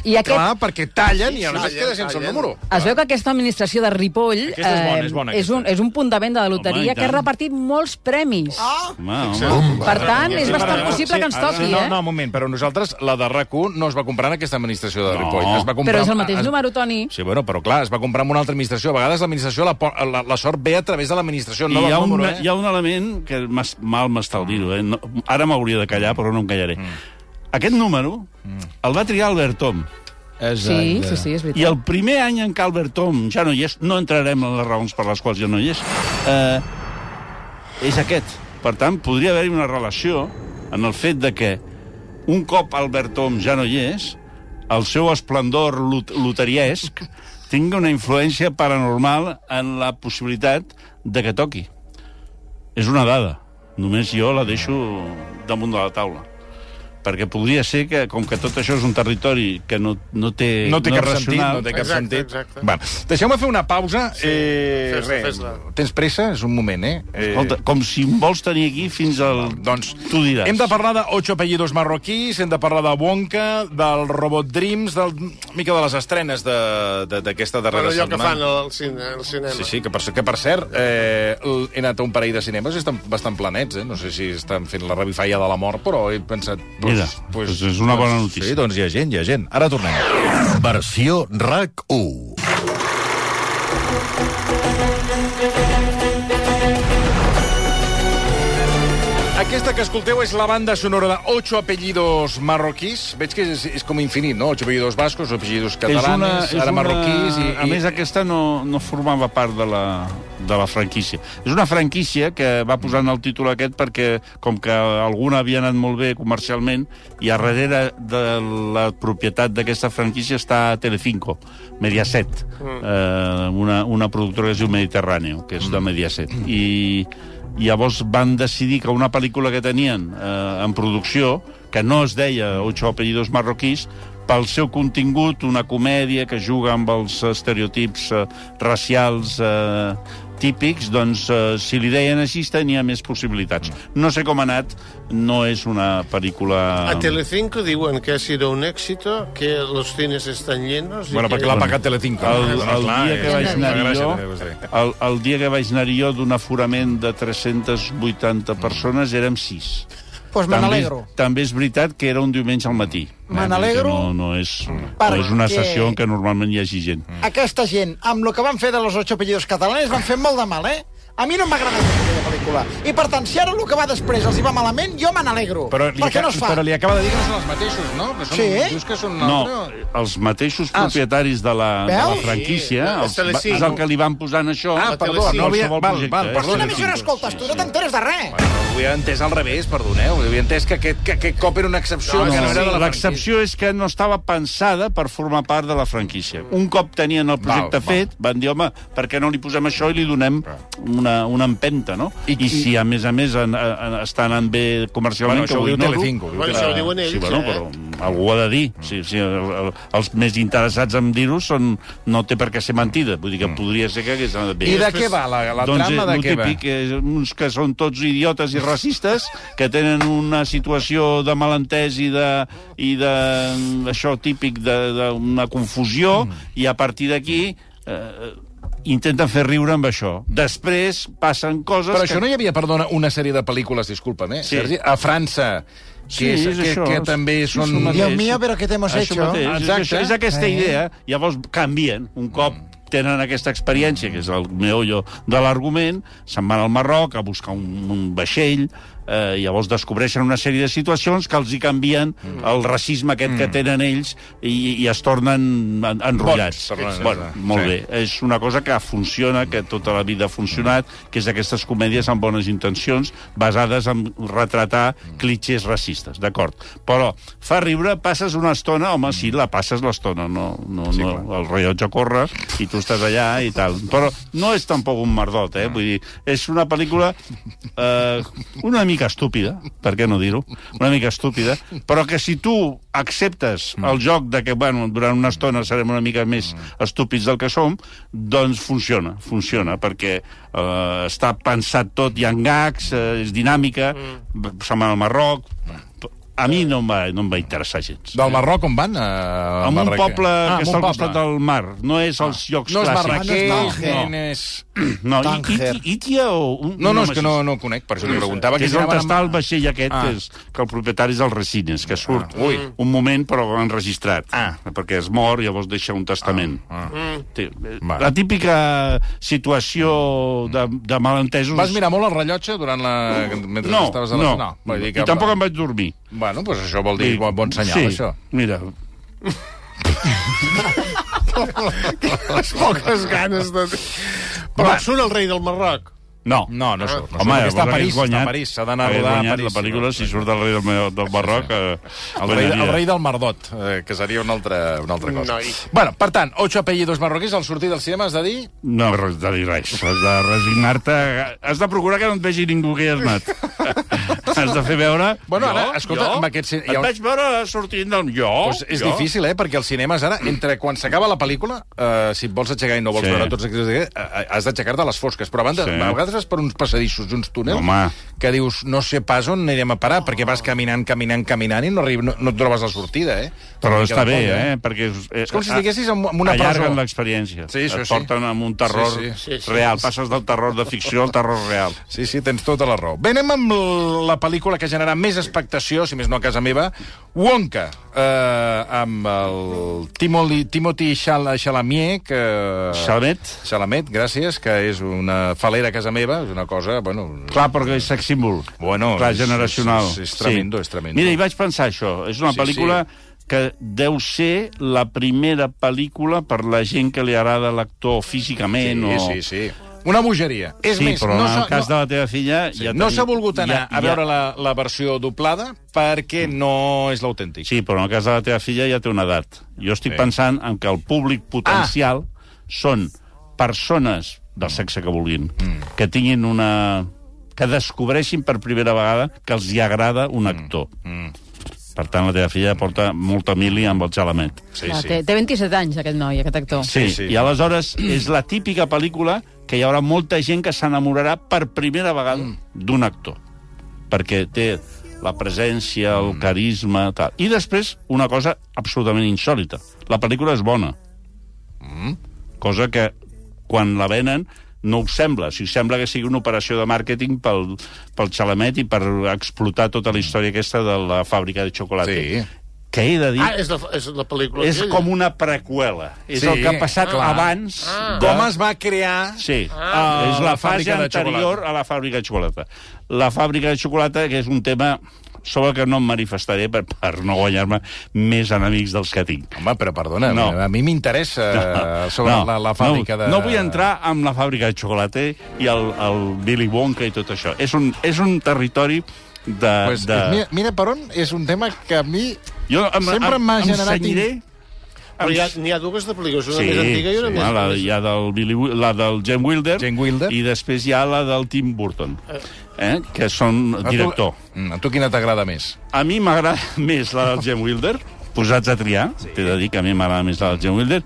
I aquest, Clar, perquè tallen i aleshores queda sense el número. es veu que aquesta administració de Ripoll és bona, és bona, és, un, és un punt de venda de loteria i que ha repartit molts premis. Home, home. Per tant, és bastant possible que ens toqui, no, eh? No, un moment, però nosaltres, la de RAC1 no es va comprar en aquesta administració de No. Ripoll. Es va comprar, Però és el mateix es- número, Toni. Sí, bueno, però clar, es va comprar amb una altra administració. A vegades l'administració, la, la, la sort ve a través de l'administració, no hi, del número, eh? hi ha un element que mal m'està dir-ho, eh? No, ara m'hauria de callar, però no em callaré. Aquest número el va triar Albert Tom. Sí, sí, sí, és veritat. I el primer any en què Albert Tom ja no hi és, no entrarem en les raons per les quals ja no hi és, eh, és aquest. Per tant, podria haver-hi una relació en el fet de que un cop Albert Tom ja no hi és, el seu esplendor lot loteriesc tingui una influència paranormal en la possibilitat de que toqui. És una dada. Només jo la deixo damunt de la taula. Perquè podria ser que, com que tot això és un territori que no, no té... No té és cap sentit, racional, no té cap Exacte, sentit. exacte. Bueno, Deixeu-me fer una pausa. Sí, eh, fes-la, res, fes-la. Tens pressa? És un moment, eh? eh Escolta, com si em vols tenir aquí fins al... doncs, Tu diràs. hem de parlar de Ocho apellidos marroquís, hem de parlar de Wonka, del Robot Dreams, del mica de les estrenes de- de- d'aquesta darrera allò que setmana. fan al, cine, al cinema. Sí, sí, que per, que per cert, eh, he anat a un parell de cinemes i estan bastant planets, eh? No sé si estan fent la revifalla de la mort, però he pensat... Mira, doncs és una bona notícia. Sí, doncs hi ha gent, hi ha gent. Ara tornem. Versió RAC1. Aquesta que escolteu és la banda sonora de Ocho apellidos marroquís. Veig que és, és com infinit, no? Ocho apellidos bascos, ocho apellidos catalanes, ara marroquís... I, A més, aquesta no, no formava part de la, de la franquícia. És una franquícia que va posant el títol aquest perquè, com que alguna havia anat molt bé comercialment, i a darrere de la propietat d'aquesta franquícia està Telecinco, Mediaset, eh, una, una productora que es diu Mediterráneo, que és de Mediaset. I, i llavors van decidir que una pel·lícula que tenien eh, en producció, que no es deia Ocho apellidos marroquís, pel seu contingut, una comèdia que juga amb els estereotips eh, racials eh, típics, doncs eh, si li deien així tenia més possibilitats. No sé com ha anat, no és una pel·lícula... A Telecinco diuen que ha sido un éxito, que los cines están llenos... Bueno, que... perquè l'ha pagat Telecinco. El, el Clar, dia que vaig anar jo, el, el dia que vaig anar jo d'un aforament de 380 persones érem 6. Pues me també, n'alegro. també és veritat que era un diumenge al matí. Me Eh, n'alegro No, no, és, no és una sessió en què normalment hi hagi gent. Aquesta gent, amb el que van fer de los ocho apellidos catalanes, van fer molt de mal, eh? A mi no aquella pel·lícula. I per tant, si ara el que va després els hi va malament, jo me n'alegro. Però li, Per què aca- no es fa? però li acaba de dir que no són els mateixos, no? Que són, Sí? Dius que són No, altre... els mateixos Ah, propietaris de la, de la franquícia, Sí, els, és el que li van posant això. Ah, A perdó, no havia... Val, projecte, val, eh? Però perdó. quina emissora escoltes? Tu no t'enteres de res. Bueno, ho havia entès al revés, perdoneu. Havia entès que aquest, que aquest cop era una excepció, No, que no no, era de la L'excepció és que no estava pensada per formar part de la franquícia. Un cop tenien el projecte Val, val. fet, van dir, home, per què no li posem això i li donem una, una empenta, no? I- I, I si, a més a més, en, en, està anant bé comercialment, Bueno, això ho diu Telecinco. Bueno, que- això ho diuen ells, Sí, bueno, eh? però algú ho ha de dir. Sí, sí, el, el, els més interessats en dir-ho són... No té per què ser mentida. Vull dir que podria ser que hagués anat bé. I de què va la, la doncs, trama? De eh, què lo va? típic, és uns que són tots idiotes i racistes, que tenen una situació de malentès i de, i de això típic d'una confusió, i a partir d'aquí eh, intenten fer riure amb això. Després passen coses Però que... això no hi havia, perdona, una sèrie de pel·lícules, discúlpame, Sí. Sergi, a França, que, Sí, és, és que, això. que també És són... Dios mío, pero ¿qué te hemos Això hecho? mateix, és, Exacte. això, és aquesta Eh? idea. Llavors canvien. Un cop tenen aquesta experiència, que és el meollo de l'argument, se'n van al Marroc a buscar un, un vaixell, eh, llavors descobreixen una sèrie de situacions que els hi canvien el racisme aquest que tenen ells i, i es tornen en, enrotllats. Tornen- bueno, molt sí. bé. És una cosa que funciona, que tota la vida ha funcionat, que és aquestes comèdies amb bones intencions, basades en retratar clitxers racistes, d'acord. Però fa riure, passes una estona, home, sí, la passes l'estona, no, no, Sí, no, el rellotge corre i tu estàs allà i tal. Però no és tampoc un merdot, eh? Vull dir, és una pel·lícula eh, una mica estúpida, per què no dir-ho? Una mica estúpida, però que si tu acceptes el joc de que, bueno, durant una estona serem una mica més estúpids del que som, doncs funciona, funciona, perquè eh, està pensat tot, hi ha gags, eh, és dinàmica, mm. se'n va al Marroc... A mi no em va, no em va interessar gens. Del Marroc on van? A En un poble ah, que està al costat del mar. No és als llocs No és clàssics. Marrakech, Ah, no no, és no és... No, I- Tánger. Iti- Itia o... Un, No, no, és que no, no ho conec, per això li preguntava. que és si on està el vaixell aquest, Ah. que, és, que el propietari és el Resines, que surt Ah, ui. un moment però enregistrat, Ah. perquè es mor i llavors deixa un testament. Ah, eh, Vale. La típica situació de, de malentesos... Vas mirar molt el rellotge durant la... mentre No, estaves a la... no, vull dir i tampoc em vaig dormir. Bueno, doncs això vol dir bon, bon senyal, sí, això. mira, Les poques ganes de... Però surt el rei del Marroc. no. No, no surt. No Home, surt. Està a París, està a París. S'ha d'anar a rodar a París. La pel·lícula, si surt el rei del, del Marroc... Eh, El rei, el rei del Mardot, eh, que seria una altra, una altra cosa. Noi. Bueno, per tant, ocho apellidos marroquís al sortir del cinema has de dir... No, res de dir res. Has de resignar-te... Has de procurar que no et vegi ningú que hi has anat. m'has de fer veure... Bueno, jo, ara, escolta, jo, amb aquest cin- hi Et ha vaig veure sortint del... Jo, Pues és jo. difícil, eh? Perquè els cinemes ara, entre quan s'acaba la pel·lícula, eh, si et vols aixecar i no vols Sí. veure tots aquests... Eh, has d'aixecar-te a les fosques. Però a, banda, Sí. a vegades vas per uns passadissos uns túnels Home. que dius, no sé pas on anirem a parar, perquè vas caminant, caminant, caminant i no, arrib, no, no et trobes la sortida, eh? Però està bé, eh? Perquè és, És com si estiguessis en en una allarguen presó. l'experiència. Sí, això Et sí. porten amb un terror Sí, sí. Sí, sí. real. Passes del terror de ficció al terror real. Sí, sí, tens tota la raó. Bé, anem amb la pel·lícula que genera més expectació, si més no a casa meva, Wonka, eh, amb el Timothy, Timothy Chal Chalamet, que... Xalamet? Chalamet, gràcies, que és una falera a casa meva, és una cosa, bueno... Clar, perquè és sex símbol. Bueno, Clar, és- generacional. és- és tremendo, és tremendo. Mira, i vaig pensar això. És una Sí, pel·lícula que deu ser la primera pel·lícula per la gent que li agrada l'actor físicament. Sí, o... sí, sí. Una bogeria. És sí, més, però no en el cas no, de la teva filla... sí, ja no s'ha volgut anar ja- a veure ja- la, la versió doblada perquè no és l'autèntic. Sí, però en el cas de la teva filla ja té una edat. Jo estic Sí. pensant en que el públic potencial són persones del sexe que vulguin, Mm. que tinguin una... que descobreixin per primera vegada que els hi agrada un actor. Mm. Per tant, la teva filla porta molta mili amb el xalamet. Sí, Clar, sí. Té, té 27 anys, aquest noi, aquest actor. Sí, Sí, sí. i aleshores és la típica pel·lícula que hi haurà molta gent que s'enamorarà per primera vegada Mm. d'un actor. Perquè té la presència, Mm. el carisma... Tal. I després, una cosa absolutament insòlita. La pel·lícula és bona. Mm. Cosa que, quan la venen, no us sembla. O sigui, sembla que sigui una operació de màrqueting pel, pel Xalamet i per explotar tota la història aquesta de la fàbrica de xocolata. Sí. Que he de dir... Ah, és la, és la pel·lícula és aquella. com una preqüela. És Sí, el que ha passat clar. abans Ah. de... Com es va crear... Sí, Ah. és la La fase anterior a la fàbrica de xocolata. La fàbrica de xocolata, que és un tema sobre el que no em manifestaré per, per no guanyar-me més enemics dels que tinc. Home, però perdona, No. a mi m'interessa sobre la, la fàbrica no, de... No vull entrar amb la fàbrica de xocolata i el, el Billy Wonka i tot això. És un, és un territori de... Pues, de... mira, mira per on és un tema que a mi... jo em, sempre m'ha em generat cenyiré- Però hi ha, n'hi ha dues de pel·lícules, una Sí, més antiga i una sí, més... la, hi ha del Billy, la del Jane Wilder, Jane Wilder. i després hi ha la del Tim Burton, eh, que són A tu- director. Mm, A tu quina t'agrada més? A mi m'agrada més la del Jane Wilder, posats a triar, t'he de dir que a mi m'agrada més la del Jane Wilder,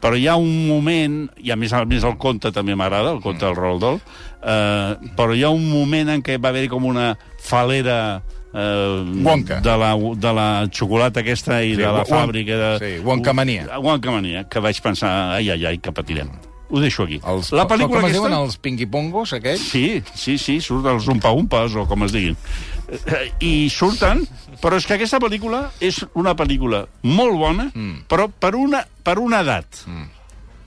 però hi ha un moment, i a més a més el conte també m'agrada, el conte del Roald Dahl, eh, però hi ha un moment en què va haver com una falera eh, Wonka. de, la, de la xocolata aquesta i Sí, de la fàbrica de... sí, Wonkamania. Wonkamania, que vaig pensar, ai, ai, ai, que patirem. Ho deixo aquí. Els, la pel·lícula com es aquesta... diuen els pingui-pongos, aquells? Sí, sí, sí, surten els umpa-umpas, o com es diguin. Eh, I surten, però és que aquesta pel·lícula és una pel·lícula molt bona, mm. però per una, per una edat. Mm.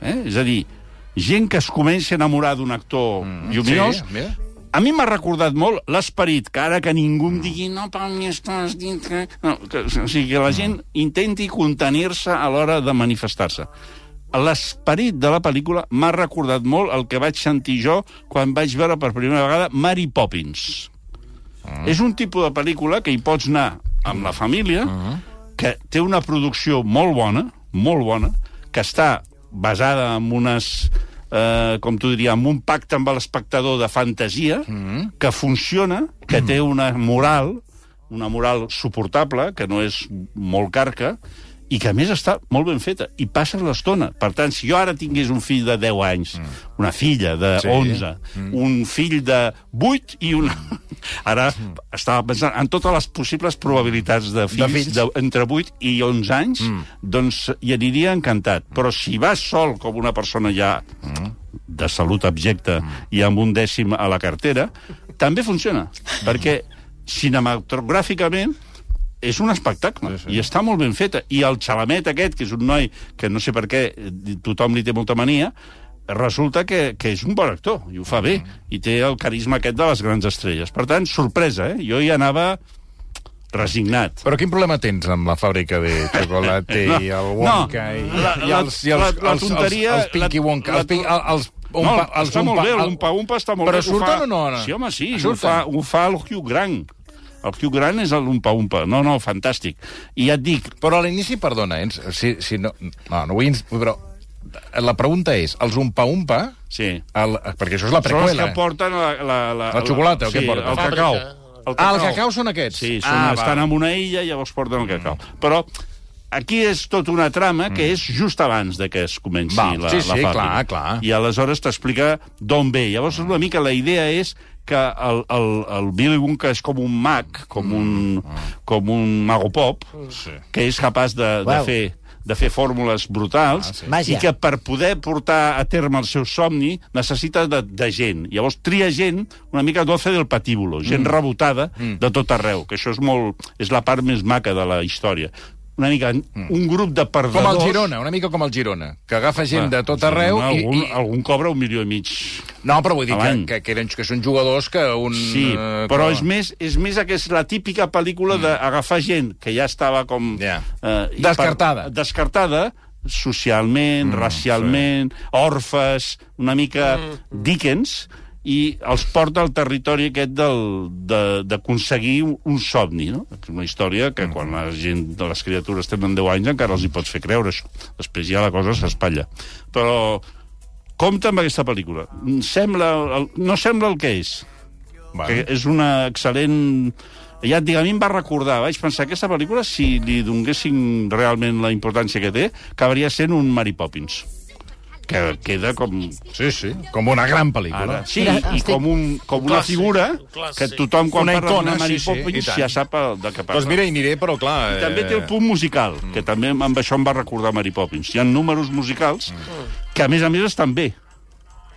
Eh? És a dir, gent que es comença a enamorar d'un actor mm. lluminós, Sí, mira. A mi m'ha recordat molt l'esperit, que ara que ningú em digui no, per mi estàs dintre... No, que, o sigui, que la gent intenti contenir-se a l'hora de manifestar-se. L'esperit de la pel·lícula m'ha recordat molt el que vaig sentir jo quan vaig veure per primera vegada Mary Poppins. Mm. És un tipus de pel·lícula que hi pots anar amb la família, mm. que té una producció molt bona, molt bona, que està basada en unes eh, com tu diria, amb un pacte amb l'espectador de fantasia, mm. que funciona, que té una moral, una moral suportable, que no és molt carca, i que a més està molt ben feta, i passes l'estona. Per tant, si jo ara tingués un fill de 10 anys, mm. una filla de Sí. 11, mm. un fill de 8 i una... Ara mm. estava pensant en totes les possibles probabilitats de fills, de fills. de, entre 8 i 11 anys, mm. doncs hi aniria encantat. Però si vas sol com una persona ja de salut abjecta i amb un dècim a la cartera, també funciona. Perquè cinematogràficament és un espectacle, sí, sí. i està molt ben feta. I el Xalamet aquest, que és un noi que no sé per què tothom li té molta mania, resulta que, que és un bon actor, i ho fa bé, i té el carisma aquest de les grans estrelles. Per tant, sorpresa, eh? Jo hi anava resignat. Però quin problema tens amb la fàbrica de xocolata No, i el Wonka no, i, la- i els, i els, la- la els, tonteria- els, els Pinky Wonka, la- els, Pink- els, no, umpa, els està molt umpa- bé, el- l'umpa-umpa està molt Però bé. ho surten fa... o no, no? Sí, home, sí, ho Surten? fa, ho fa el Hugh Grant. El Hugh Grant és l'umpa-umpa. No, no, fantàstic. I ja et dic, Però a l'inici, perdona, eh, si, si no, no, no vull... Però la pregunta és, els umpa-umpa, sí, el, perquè això és la són els que porten la... La, La xocolata, o sí, què porten? El La cacau. el Ah, el cacau són aquests? Sí, són, Ah, estan val. en una illa i llavors porten el cacau. Però aquí és tota una trama que és just abans de que es comenci Val, la, sí, la sí, fàbrica. clar, clar. I aleshores t'explica d'on ve. Llavors, una mica la idea és que el, el, el Billy Wonka és com un mag, com un, com un mago pop, Sí. que és capaç de, de Uau. fer de fer fórmules brutals Ah, sí. Màgia. i que per poder portar a terme el seu somni necessita de, de gent. Llavors tria gent una mica doce del patíbulo, gent mm. rebotada mm. de tot arreu, que això és molt és la part més maca de la història. Una mica mm. un grup de perdedors... Com el Girona, una mica com el Girona, que agafa gent de tot arreu i... algun, i... algun cobra un milió i mig. No, però vull dir que, que, que, eren, que són jugadors que un... Sí, eh, però que- és més, és més que és la típica pel·lícula d'agafar gent que ja estava com... Ja. Eh, Descartada. Per, descartada, socialment, mm, racialment, sí. orfes, una mica mm. Dickens, i els porta al territori aquest del- de- d'aconseguir un, somni, no? És una història que quan la gent de les criatures tenen 10 anys encara els hi pots fer creure això. Després ja la cosa s'espatlla. Però compte amb aquesta pel·lícula. Sembla, no sembla el que és que és una excel·lent... Ja et dic, a mi em va recordar, vaig pensar, aquesta pel·lícula, si li donguessin realment la importància que té, acabaria sent un Mary Poppins que queda com... Sí, sí, com una gran pel·lícula. Ara, sí, Mira, i estic- com, un, com una clàssic, figura clàssic. que tothom, quan Una parla icona, d'una Mary sí, sí, i Poppins, tant. ja sap de què parla. Doncs mira, hi aniré, però clar... I també té el punt musical, que també amb això em va recordar Mary Poppins. Hi ha números musicals que, a més a més, estan bé.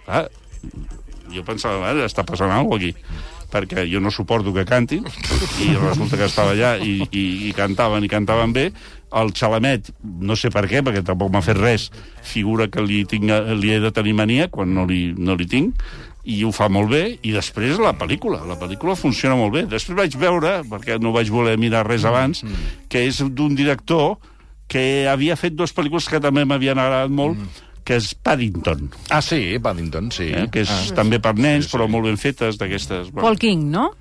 Ah, jo pensava, ara està passant alguna cosa aquí perquè jo no suporto que cantin i resulta que estava allà i, i, i cantaven i cantaven bé el Xalamet, no sé per què perquè tampoc m'ha fet res, figura que li, tinc, li he de tenir mania quan no li, no li tinc i ho fa molt bé, i després la pel·lícula. La pel·lícula funciona molt bé. Després vaig veure, perquè no vaig voler mirar res abans, que és d'un director que havia fet dues pel·lícules que també m'havien agradat molt, que és Paddington, Ah, sí, Paddington, sí. eh? que és ah. també per nens, Sí, sí. però molt ben fetes, d'aquestes... Paul King, no?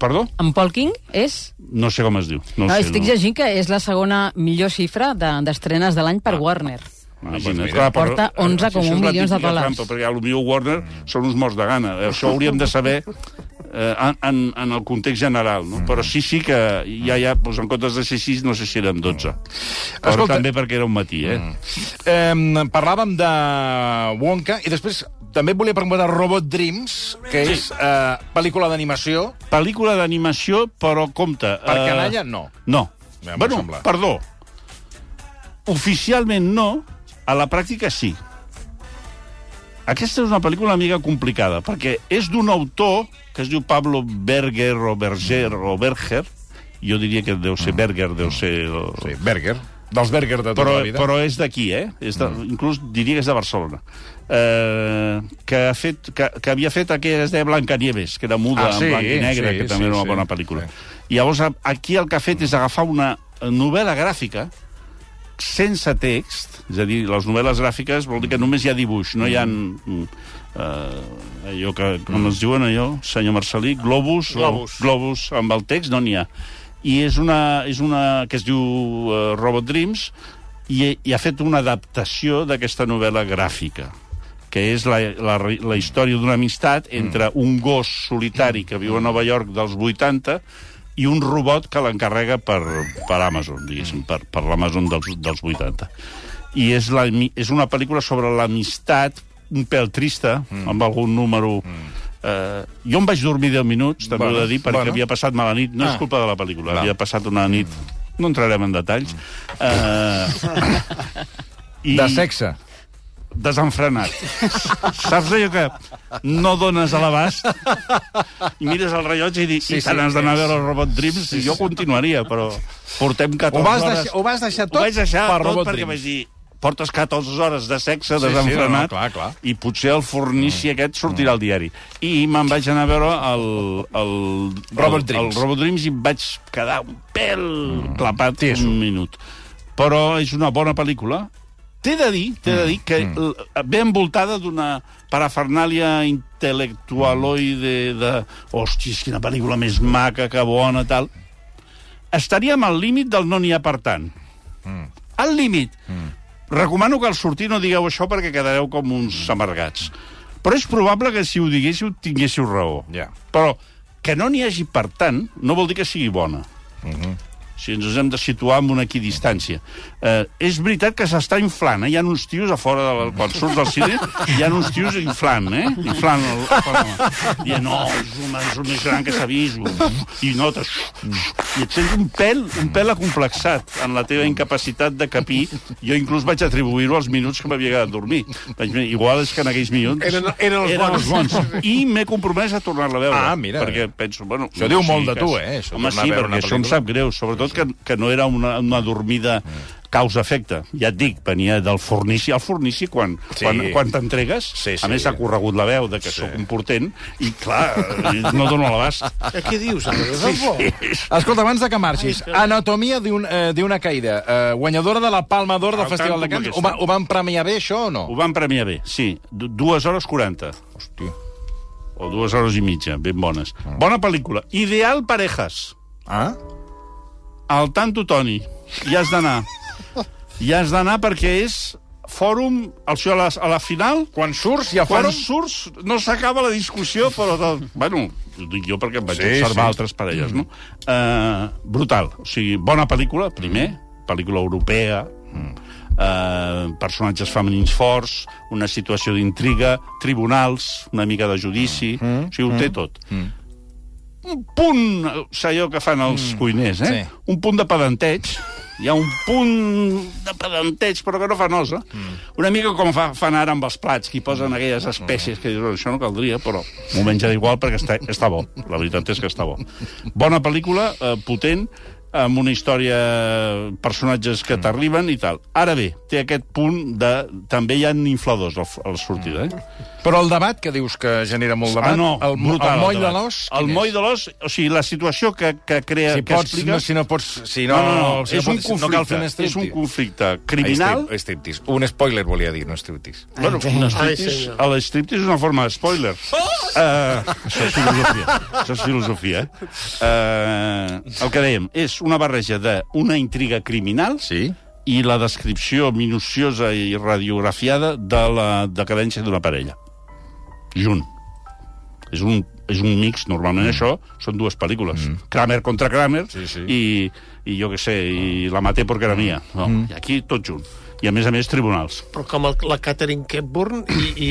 Perdó? En Paul King és... No sé com es diu. No, No, sé, estic no. llegint que és la segona millor xifra de- d'estrenes de l'any per Warner. Ah, doncs Imagina't. mira. Clar, però, Porta 11 això com és un la milions de dòlars. Trampa, perquè potser Warner són uns morts de gana. Això hauríem de saber eh, en, en, en el context general, no? Però sí, sí que ja, ja, doncs en comptes de ser 6, no sé si eren 12. Però Escolta- també perquè era un matí, eh? Eh, parlàvem de Wonka i després també et volia preguntar Robot Dreams, que Sí. és eh, pel·lícula d'animació. Pel·lícula d'animació, però compte... Per eh, canalla, no. No. Ja bueno, sembla. perdó. Oficialment no, a la pràctica sí. Aquesta és una pel·lícula una mica complicada, perquè és d'un autor que es diu Pablo Berger o Berger o Berger, jo diria que deu ser Berger, deu ser... Sí, Berger. Dels Berger de tota Però, la vida. però és d'aquí, eh? És de, Inclús diria que és de Barcelona. Eh, que, ha fet, que, que havia fet aquella que es deia Blancanieves, que era muda, Ah, sí, en blanc i negre, sí, que també sí, era una sí. bona pel·lícula. Sí. I llavors aquí el que ha fet és agafar una novel·la gràfica sense text, és a dir, les novel·les gràfiques vol dir que només hi ha dibuix, no hi ha... Mm. Uh, allò que, com es diuen allò, senyor Marcelí, globus, Globus. O, globus amb el text, no n'hi ha. I és una, és una que es diu uh, Robot Dreams, i, i ha fet una adaptació d'aquesta novel·la gràfica que és la, la, la història d'una amistat entre un gos solitari que viu a Nova York dels 80 i un robot que l'encarrega per, per Amazon, diguéssim, per, per l'Amazon dels, dels 80. I és, la, és una pel·lícula sobre l'amistat, un pèl trista, mm. amb algun número... Mm. Eh, jo em vaig dormir 10 minuts, també Bueno, ho he de dir, perquè bueno. havia passat mala nit. No Ah. és culpa de la pel·lícula, Va. havia passat una nit... No entrarem en detalls. Eh, i De sexe. Desenfrenat. Saps allò que no dones a l'abast i mires el rellotge i dius Sí, sí, i te sí, n'has d'anar a veure el Robot Dreams i jo continuaria, però portem 14 Ho vas, hores... deixar, ho vas deixar tot Ho vaig deixar per tot Robot perquè Dreams. vaig dir portes 14 hores de sexe Sí, sí, desenfrenat no, no, clar, clar. i potser el fornici aquest sortirà al diari. I me'n vaig anar a veure el, el, Robot el, Dreams. el Robot Dreams i vaig quedar un pèl clapat Tieso. un minut. Però és una bona pel·lícula. T'he de dir, t'he de dir que mm. ve envoltada d'una parafernàlia intel·lectualoide de... Hòsties, quina pel·lícula més maca, que bona, tal. Estaríem al límit del no n'hi ha per tant. Mm. Al límit. Mm. Recomano que al sortir no digueu això perquè quedareu com uns amargats. Però és probable que si ho diguéssiu tinguéssiu raó. Ja. Però que no n'hi hagi per tant no vol dir que sigui bona. Si ens hem de situar en una equidistància. Eh, és veritat que s'està inflant, eh? Hi ha uns tios a fora, de la, quan surts del cine, hi ha uns tios inflant, eh? Inflant el, el, dient, no, és el, és el més gran que s'ha vist, i notes, i et sents un pèl, un pèl acomplexat en la teva incapacitat de capir. Jo inclús vaig atribuir-ho als minuts que m'havia quedat a dormir. Vaig dir, igual és que en aquells minuts... Eren- eren els eren bons. els bons. I m'he compromès a tornar-la a veure. Ah, mira. Perquè penso, bueno... Això diu molt de tu, eh, això, Home, sí, perquè això em sap greu, sobretot que, que no era una, una dormida causa-efecte. Ja et dic, venia del fornici. El fornici, quan, Sí. quan, quan t'entregues, Sí, sí. a més ha corregut la veu de que sí. sóc un portent, i clar, no dono l'abast. Eh, Què dius? De debò? Escolta, abans de que marxis, Anatomia d'una eh, d'una caïda, eh, guanyadora de la Palma d'Or del Al Festival de Cants. Ho, va, ho van premiar bé, això, o no? Ho van premiar bé, sí. Du- Dues hores 40. Hòstia. O dues hores i mitja, ben bones. Bona pel·lícula. Ideal parejas. Ah? Al tanto, Toni. Hi has d'anar. Hi has d'anar perquè és fòrum, el a la, a la final, Quan surts hi ha quan fòrum? surts no s'acaba la discussió, però, de, bueno, ho dic jo perquè em vaig Sí, observar sí. altres parelles, no? Uh, brutal. O sigui, bona pel·lícula, primer, pel·lícula europea, uh, personatges femenins forts, una situació d'intriga, tribunals, una mica de judici, o sigui, ho té tot. Un punt, allò que fan els cuiners, eh? sí. Un punt de pedanteig, hi ha un punt de pedanteig, però que no fa nosa. Una mica com fa, fan ara amb els plats, que posen aquelles espècies que dius, "Oh, això no caldria, però m'ho menja igual perquè està, està bo. La veritat és que està bo. Bona pel·lícula, eh, potent, amb una història, personatges que t'arriben i tal. Ara bé, té aquest punt de... També hi ha infladors al, a la sortida, eh? Però el debat, que dius que genera molt debat, Ah, no, el, brutal, el moll de debat. l'os... El moll de l'os, o sigui, la situació que, que crea... Si que pots, explica... no, si no pots... Si no, no, no, no, si és no un pots- conflicte, No cal fer un és un conflicte criminal... Strip- striptease. Un spoiler, volia dir, no striptease. Bueno, un Ai, striptease, senyor. a l'estriptease és una forma de spoiler. Uh, això és filosofia. Això és filosofia. Uh, el que dèiem, és una barreja d'una intriga criminal Sí? i la descripció minuciosa i radiografiada de la decadència d'una parella. Junt. És un, és un mix, normalment mm. això són dues pel·lícules. Mm. Kramer contra Kramer Sí, sí. i, i jo què sé, i La maté porque era mía. No, mm. I aquí tot junt. I a més a més tribunals. Però com el, la Catherine Hepburn i, i,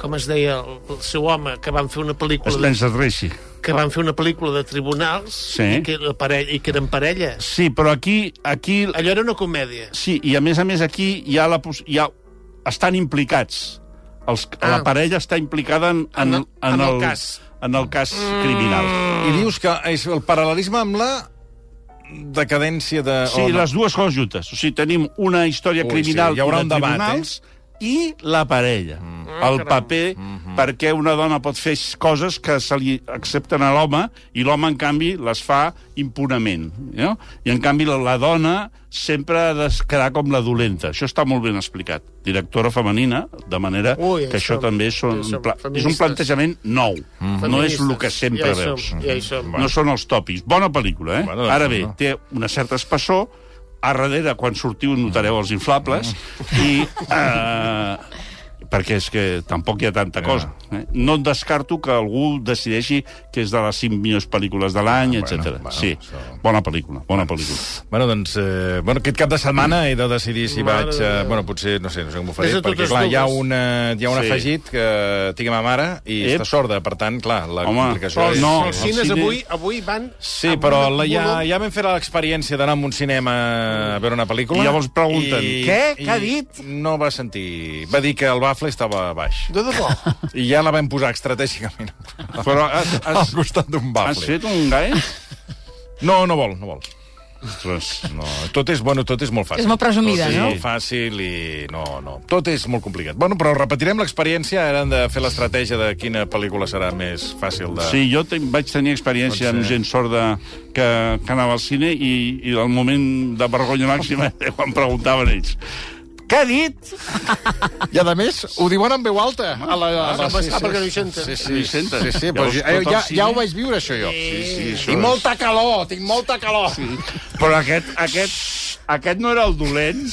com es deia, el, el seu home, que van fer una pel·lícula... De, Spencer Tracy. Que van fer una pel·lícula de tribunals Sí. i, que, la parella, i que eren parella. Sí, però aquí, aquí Allò era una comèdia. Sí, i a més a més aquí hi ha la hi ha, estan implicats. Els, ah. La parella està implicada en, en, En el- en el cas. En el cas criminal. I dius que és el paral·lelisme amb la decadència de... Sí, o no? les dues coses juntes. O sigui, tenim una història Ui, criminal sí, hi haurà i un de debat, tribunals i la parella. Mm. El caram. paper, mm -hmm. perquè una dona pot fer coses que se li accepten a l'home i l'home, en canvi, les fa impunament. No? I, en canvi, la, la dona sempre ha de quedar com la dolenta. Això està molt ben explicat. Directora femenina, de manera Ui, que això- això també són, ja som pla, és un plantejament nou. Mm -hmm. No és el que sempre ja veus. Som, ja som. No són els tòpics. Bona pel·lícula, eh? Bueno, doncs, Ara bé, no. té una certa espessor, a darrere, quan sortiu, notareu els inflables, i... Eh, perquè és que tampoc hi ha tanta cosa. Eh? No et descarto que algú decideixi que és de les 5 millors pel·lícules de l'any, Ah, etc. bueno, bueno, sí, això- bona pel·lícula, bona pel·lícula. Bueno, doncs, eh, bueno, aquest cap de setmana he de decidir si Mare vaig... de Eh, bueno, potser, no sé, no sé com ho faré, perquè, totes clar, hi ha, una, hi ha un Sí. afegit que tinc a ma mare i Ep. està sorda, per tant, clar, la Home, complicació però és... no, Els el cines cine- avui, avui van... Sí, però la, ja, ja vam fer l'experiència d'anar a un cinema a veure una pel·lícula. I llavors pregunten, "Què? Què ha i dit?" No va sentir... Va dir que el bafle estava baix. De debò. I ja la vam posar estratègicament Però has, al has, costat d'un has bafle. fet un gai? No, no vol, no vol. Ostres. No, tot és, bueno, tot és molt fàcil. És molt presumida, tot és no? molt fàcil i... No, no. Tot és molt complicat. Bueno, però repetirem l'experiència. Ara hem de fer l'estratègia de quina pel·lícula serà més fàcil de... Sí, jo te, vaig tenir experiència amb gent sorda que, que anava al cine i, i el moment de vergonya màxima quan preguntaven ells què ha dit? I, a més, ho diuen en veu alta. A la, a la, Ah, clar, perquè no hi senten. Sí, sí, No hi senten. sí, sí, però Llavors, ja, el ja, ja ho vaig viure, això, jo. Sí, sí, això Tinc és- molta calor, tinc molta calor. Sí. Però aquest, aquest aquest no era el dolent.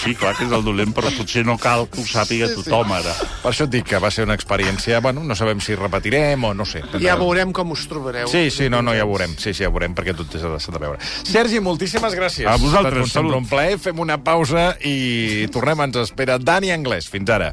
Sí, clar que és el dolent, però potser no cal que ho sàpiga tothom, ara. Per això et dic que va ser una experiència... Bueno, no sabem si repetirem o no sé. Ja veurem com us trobareu. Sí, sí, no, no, ja veurem. Sí, sí, ja veurem, perquè tot és de veure. Sergi, moltíssimes gràcies. A vosaltres, salut. un plaer. Fem una pausa i tornem. Ens espera Dani Anglès. Fins ara.